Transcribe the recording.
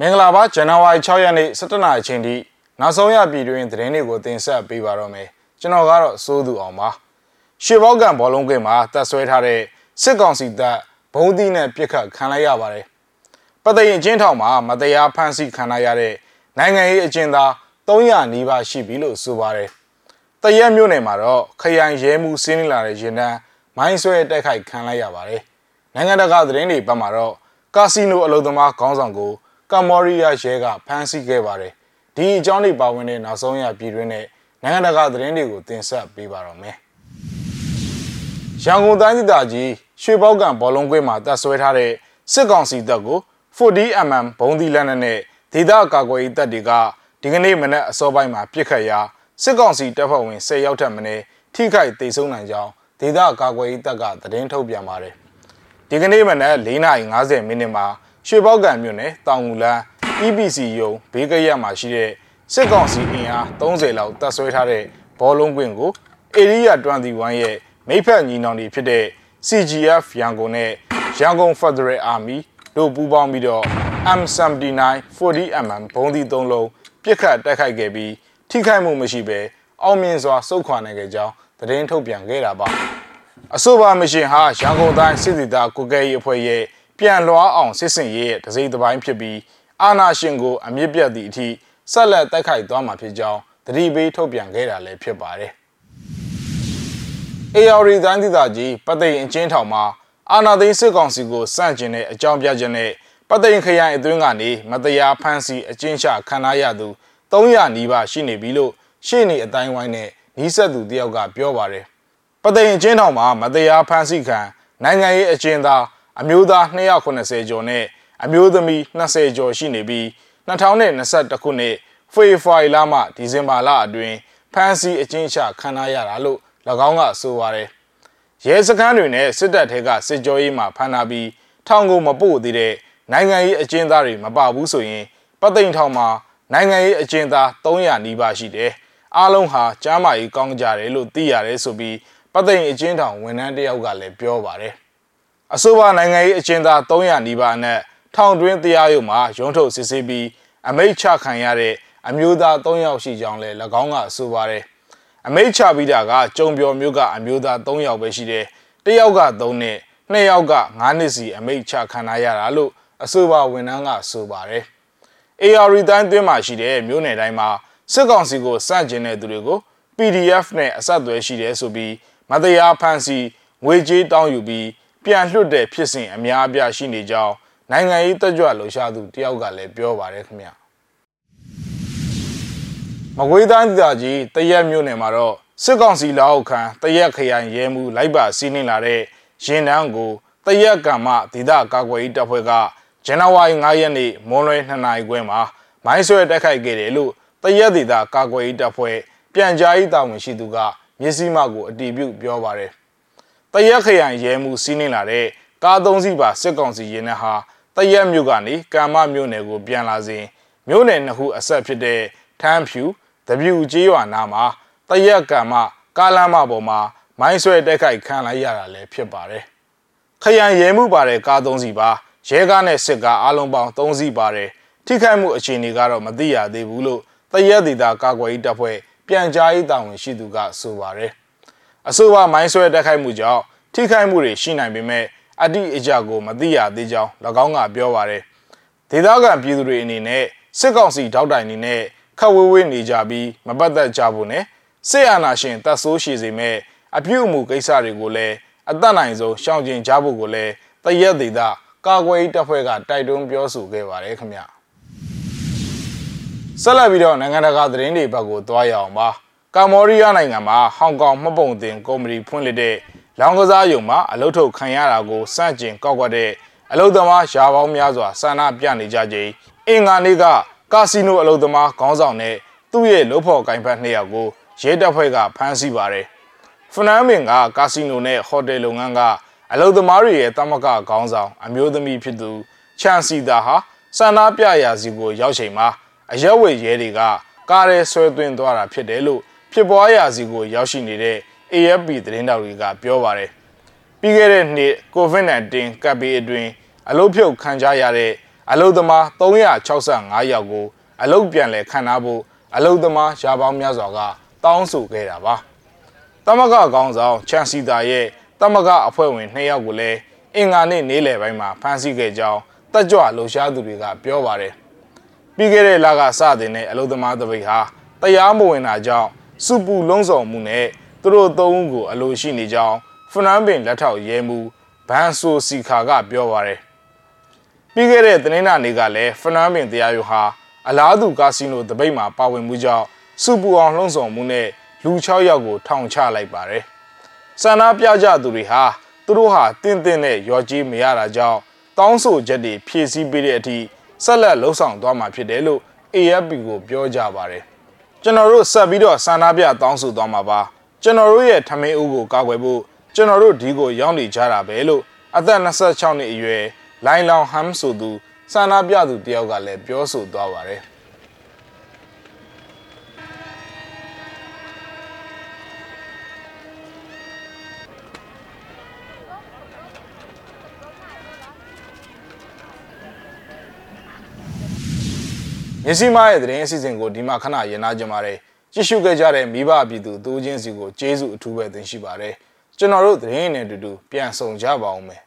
မင်္ဂလာပါဇန်နဝါရီ6ရက်နေ့17နာရီချိန်ထိနောက်ဆုံးရပြည်တွင်သတင်းတွေကိုတင်ဆက်ပေးပါတော့မယ်ကျွန်တော်ကတော့စိုးသူအောင်ပါရှေဘောက်ကန်ဘောလုံးကွင်းမှာတက်ဆွဲထားတဲ့စစ်ကောင်စီတပ်ဘုံသီးနဲ့ပြစ်ခတ်ခံလိုက်ရပါတယ်ပသိမ်အချင်းထောင်မှာမတရားဖမ်းဆီးခံရတဲ့နိုင်ငံရေးအကျဉ်းသား300နီးပါးရှိပြီလို့ဆိုပါတယ်တရက်မြို့နယ်မှာတော့ခရိုင်ရဲမှုစင်းလာတဲ့ရင်တန်းမိုင်းဆွဲတိုက်ခိုက်ခံလိုက်ရပါတယ်နိုင်ငံတကာသတင်းတွေဘက်မှာတော့ကာစီနိုအလုပ်သမားခေါင်းဆောင်ကို ကမ္ဘောဒီးယားရဲကဖမ်းဆီးခဲ့ပါတယ်။ဒီအကြောင်းတွေပါဝင်တဲ့နောက်ဆုံးရပြည်တွင်းနဲ့နိုင်ငံတကာသတင်းတွေကိုတင်ဆက်ပေးပါတော့မယ်။ရန်ကုန်တိုင်းဒေသကြီးရွှေပေါက်ကံဘောလုံးကွင်းမှာတပ်ဆွဲထားတဲ့စစ်ကောင်စီတပ်ကို 40mm ဘုံသီးလက်နက်နဲ့ဒေသကာကွယ်ရေးတပ်တွေကဒီကနေ့မနက်အစောပိုင်းမှာပြစ်ခတ်ရာစစ်ကောင်စီတပ်ဖွဲ့ဝင်10ရောက်ထက်မနည်းထိခိုက်ဒေဆုံးနိုင်ကြောင်းဒေသကာကွယ်ရေးတပ်ကသတင်းထုတ်ပြန်ပါတယ်။ဒီကနေ့မနက်4:50မိနစ်မှာ ရွှေပေါက်ကံမြို့နယ်တောင်ငူလန်း EPC ရုံဘေးကရက်မှာရှိတဲ့စစ်ကောင်စီအင်အား30လောက်တပ်ဆွဲထားတဲ့ဘောလုံးကွင်းကို Area 21ရဲ့မိဖက်ညီနောင်တွေဖြစ်တဲ့ CGF ရန်ကုန်နဲ့ရန်ကုန် Federal Army တို့ပူးပေါင်းပြီးတော့ M79 40mm ဘုံးသီး၃လုံးပစ်ခတ်တိုက်ခိုက်ခဲ့ပြီးထိခိုက်မှုမရှိဘဲအောင်မြင်စွာစုခွာနိုင်ခဲ့ကြောင်းသတင်းထုတ်ပြန်ခဲ့တာပါအဆိုပါမရှင်ဟာရန်ကုန်တိုင်းစစ်တီတာကုကဲရေးအဖွဲ့ရဲ့ ပြန်လွှားအောင်စစ်စင်ရေးရဲ့တစိမ့်တစ်ပိုင်းဖြစ်ပြီးအာနာရှင်ကိုအမြင့်ပြတ်သည့်အထိဆက်လက်တိုက်ခိုက်သွားမှာဖြစ်ကြောင်းတတိပေးထုတ်ပြန်ခဲ့တာလည်းဖြစ်ပါတယ်။ AR တိုင်းဒေသကြီးပသိမ်အချင်းထောင်မှာအာနာသိန်းစစ်ကောင်စီကိုစန့်ကျင်တဲ့အကြောင်းပြချက်နဲ့ပသိမ်ခရိုင်အတွင်းကနေမတရားဖမ်းဆီးအကျဉ်းချခံရရသူ300နီးပါးရှိနေပြီလို့ရှေ့နေအတိုင်းဝိုင်းနဲ့နီးစပ်သူတယောက်ကပြောပါတယ်။ပသိမ်အချင်းထောင်မှာမတရားဖမ်းဆီးခံနိုင်ငံရေးအကျဉ်းသား အမျိုးသား290ကျော်နဲ့အမျိုးသမီး20ကျော်ရှိနေပြီး2021ခုနှစ်ဖေဖော်ဝါရီလမှဒီဇင်ဘာလအတွင်းဖမ်းဆီးအကျဉ်းချခံရတာလို့၎င်းကဆိုပါတယ်။ရဲစခန်းတွေနဲ့စစ်တပ်ထဲကစစ်ကြောရေးမှဖမ်းထားပြီးထောင်ကိုမပို့သေးတဲ့နိုင်ငံရေးအကျဉ်းသားတွေမပါဘူးဆိုရင်ပသိမ်ထောင်မှာနိုင်ငံရေးအကျဉ်းသား300နီးပါးရှိတယ်။အားလုံးဟာကျမ်းမာရေးကောင်းကြတယ်လို့သိရတယ်ဆိုပြီးပသိမ်အကျဉ်းထောင်ဝန်ထမ်းတယောက်ကလည်းပြောပါတယ် အဆိုပါနိုင်ငံရေးအကျဉ်းသား300နီးပါးနဲ့ထောင်တွင်းတရားရုံးမှာရုံးထုတ်စစ်ဆေးပြီးအမိတ်ချခံရတဲ့အမျိုးသား3ယောက်ရှိကြောင်းလည်း၎င်းကဆိုပါတယ်အမိတ်ချပြီးတာကကြုံပြော်မျိုးကအမျိုးသား3ယောက်ပဲရှိတယ်တယောက်က3နှစ်နှစ်ယောက်က9နှစ်စီအမိတ်ချခံရတာလို့အဆိုပါဝန်ထမ်းကဆိုပါတယ် AR တိုင်းတွင်းမှာရှိတဲ့မြို့နယ်တိုင်းမှာစစ်ကောင်စီကိုစန့်ကျင်တဲ့သူတွေကို PDF နဲ့အဆက်အသွယ်ရှိတယ်ဆိုပြီးမတရားဖမ်းဆီးငွေကြေးတောင်းယူပြီး ပြန်လွှတ်တဲ့ဖြစ်စဉ်အများအပြားရှိနေကြောင်းနိုင်ငံရေးတက်ကြွလှုပ်ရှားသူတယောက်ကလည်းပြောပါတယ်ခင်ဗျမကွေးတိုင်းဒေသကြီးတရက်မြို့နယ်မှာတော့စစ်ကောင်စီလက်အောက်ခံတရက်ခရိုင်ရဲမှုလိုက်ပါစီးနှင်လာတဲ့ရင်တန်းကိုတရက်ကံမဒေသကာကွယ်ရေးတပ်ဖွဲ့ကဇန်နဝါရီ9ရက်နေ့မွန်းလွဲ2နာရီခွဲမှာမိုင်းဆွဲတိုက်ခိုက်ခဲ့တယ်လို့တရက်ဒေသကာကွယ်ရေးတပ်ဖွဲ့ပြန်ကြားရေးတာဝန်ရှိသူကမျက်စိမှကိုအတည်ပြုပြောပါတယ် တရက်ခရိုင်ရဲမှုစီးနှင်လာတဲ့ကားသုံးစီးပါစစ်ကောင်စီရင်နှဟာတရက်မြို့ကနေကံမမြို့နယ်ကိုပြန်လာစဉ်မြို့နယ်နှစ်ခုအဆက်ဖြစ်တဲ့ထမ်းဖြူတပြူကျေးရွာနာမှာတရက်ကံမကားလမ်းမပေါ်မှာမိုင်းဆွဲတိုက်ခိုက်ခံလိုက်ရတာလည်းဖြစ်ပါတယ်။ခရံရဲမှုပါတဲ့ကားသုံးစီပါရဲကားနဲ့စစ်ကားအလုံးပေါင်း၃စီးပါတယ်ထိခိုက်မှုအခြေအနေကတော့မသိရသေးဘူးလို့တရက်ဒေတာကာကွယ်ရေးတပ်ဖွဲ့ပြန်ကြားရေးတာဝန်ရှိသူကဆိုပါတယ်။ အဆိုပါမိုင်းဆွဲတိုက်ခိုက်မှုကြောင့်ထိခိုက်မှုတွေရှိနိုင်ပေမဲ့အတိအကျကိုမသိရသေးကြောင်း၎င်းကပြောပါတယ်။ဒေသခံပြည်သူတွေအနေနဲ့စစ်ကောင်စီထောက်တိုင်နေနဲ့ခက်ဝေးဝေးနေကြပြီးမပတ်သက်ကြဘူးနဲ့စစ်အာဏာရှင်တပ်ဆိုးရှိစေမဲ့အပြုအမူကိစ္စတွေကိုလည်းအသက်နိုင်ဆုံးရှောင်ကျဉ်ကြဖို့ကိုလည်းတရက်ဒေသကာကွယ်ရေးတပ်ဖွဲ့ကတိုက်တွန်းပြောဆိုခဲ့ပါတယ်ခင်ဗျဆက်လက်ပြီးတော့နိုင်ငံတကာသတင်းတွေဘက်ကိုသွားရအောင်ပါ ကမ္ဘောဒီးယားနိုင်ငံမှာဟောင်ကောင်မှတ်ပုံတင်ကုမ္ပဏီဖွင့်လှစ်တဲ့လောင်ကစားယုံမှာအလုထုတ်ခံရတာကိုစန့်ကျင်ကောက်ကွက်တဲ့အလုသမားရာပေါင်းများစွာဆန္ဒပြနေကြချိန်အင်္ဂါနေ့ကကာစီနိုအလုသမားခေါင်းဆောင်နဲ့သူ့ရဲ့လုပ်ဖော်ကိုင်ဖက်နှစ်ယောက်ကိုရဲတပ်ဖွဲ့ကဖမ်းဆီးပါတယ်။ဖနန်းမင်ကကာစီနိုနဲ့ဟိုတယ်လုပ်ငန်းကအလုသမားတွေရဲ့တမကခေါင်းဆောင်အမျိုးသမီးဖြစ်သူချန်စီတာဟာဆန္ဒပြရာစီကိုရောက်ချိန်မှာအရက်ဝေရဲတွေကကားရဲဆွဲသွင်းသွားတာဖြစ်တယ်လို့ ဖြစ်ပွားရာစီကိုရောက်ရှိနေတဲ့ AFP သတင်းတောက်တွေကပြောပါတယ်။ပြီးခဲ့တဲ့နှစ် COVID-19 ကပ်ဘေးအတွင်းအလုဖြုတ်ခံကြရတဲ့အလုသမား365ယောက်ကိုအလုပြန်လည်ခန့်ထားဖို့အလုသမားရာပေါင်းများစွာကတောင်းဆိုခဲ့တာပါတမကကောင်းဆောင်ချန်စီတာရဲ့တမကအဖွဲ့ဝင်2ယောက်ကိုလည်းအင်္ဂါနေ့နေ့လယ်ပိုင်းမှာဖမ်းဆီးခဲ့ကြောင်းတက်ကြွလှုပ်ရှားသူတွေကပြောပါတယ်ပြီးခဲ့တဲ့လကစတင်တဲ့အလုသမားတပိတ်ဟာတရားမဝင်တာကြောင့် စုပူလုံးစုံမှုနဲ့သူတို့သုံးဦးကိုအလိုရှိနေကြောင်းဖနန်ပင်လက်ထောက်ရဲမှုဘန်ဆိုစီခါကပြောပါတယ်ပြီးခဲ့တဲ့သတင်းနာနေ့ကလည်းဖနန်ပင်တရားရုံးဟာအလားတူကာစီနိုတပိတ်မှာပါဝင်မှုကြောင့်စုပူအောင်လှုံ့ဆော်မှုနဲ့လူ6ယောက်ကိုထောင်ချလိုက်ပါတယ်။ဆန္ဒပြကြသူတွေဟာသူတို့ဟာတင့်တင့်နဲ့ရော်ကြီးမရတာကြောင့်တောင်းဆိုချက်တွေဖြည့်ဆည်းပေးတဲ့အထိဆက်လက်လှုံ့ဆော်သွားမှာဖြစ်တယ်လို့ AFP ကိုပြောကြပါတယ်။ ကျွန်တော်တို့ဆက်ပြီးတော့ဆန္ဒပြတောင်းဆိုသွားမှာပါ။ကျွန်တော်တို့ရဲ့ထမင်းဦးကိုကာကွယ်ဖို့ကျွန်တော်တို့ဒီကိုရောက်နေကြတာပဲလို့အသက်26နှစ်အရွယ်လိုင်လောင်ဟမ်ဆိုသူဆန္ဒပြသူတယောက်ကလည်းပြောဆိုသွားပါတယ်။ မြစီမားရဲ့သတင်းအစီအစဉ်ကိုဒီမှာခဏရင်နာကြပါတယ်ကြည့်ရှုခဲ့ကြတဲ့မိဘပြည်သူတူချင်းစီကိုကျေးဇူးအထူးပဲတင်ရှိပါတယ်ကျွန်တော်တို့သတင်းနဲ့အတူတူပြန်ဆောင်ကြပါအောင်မယ်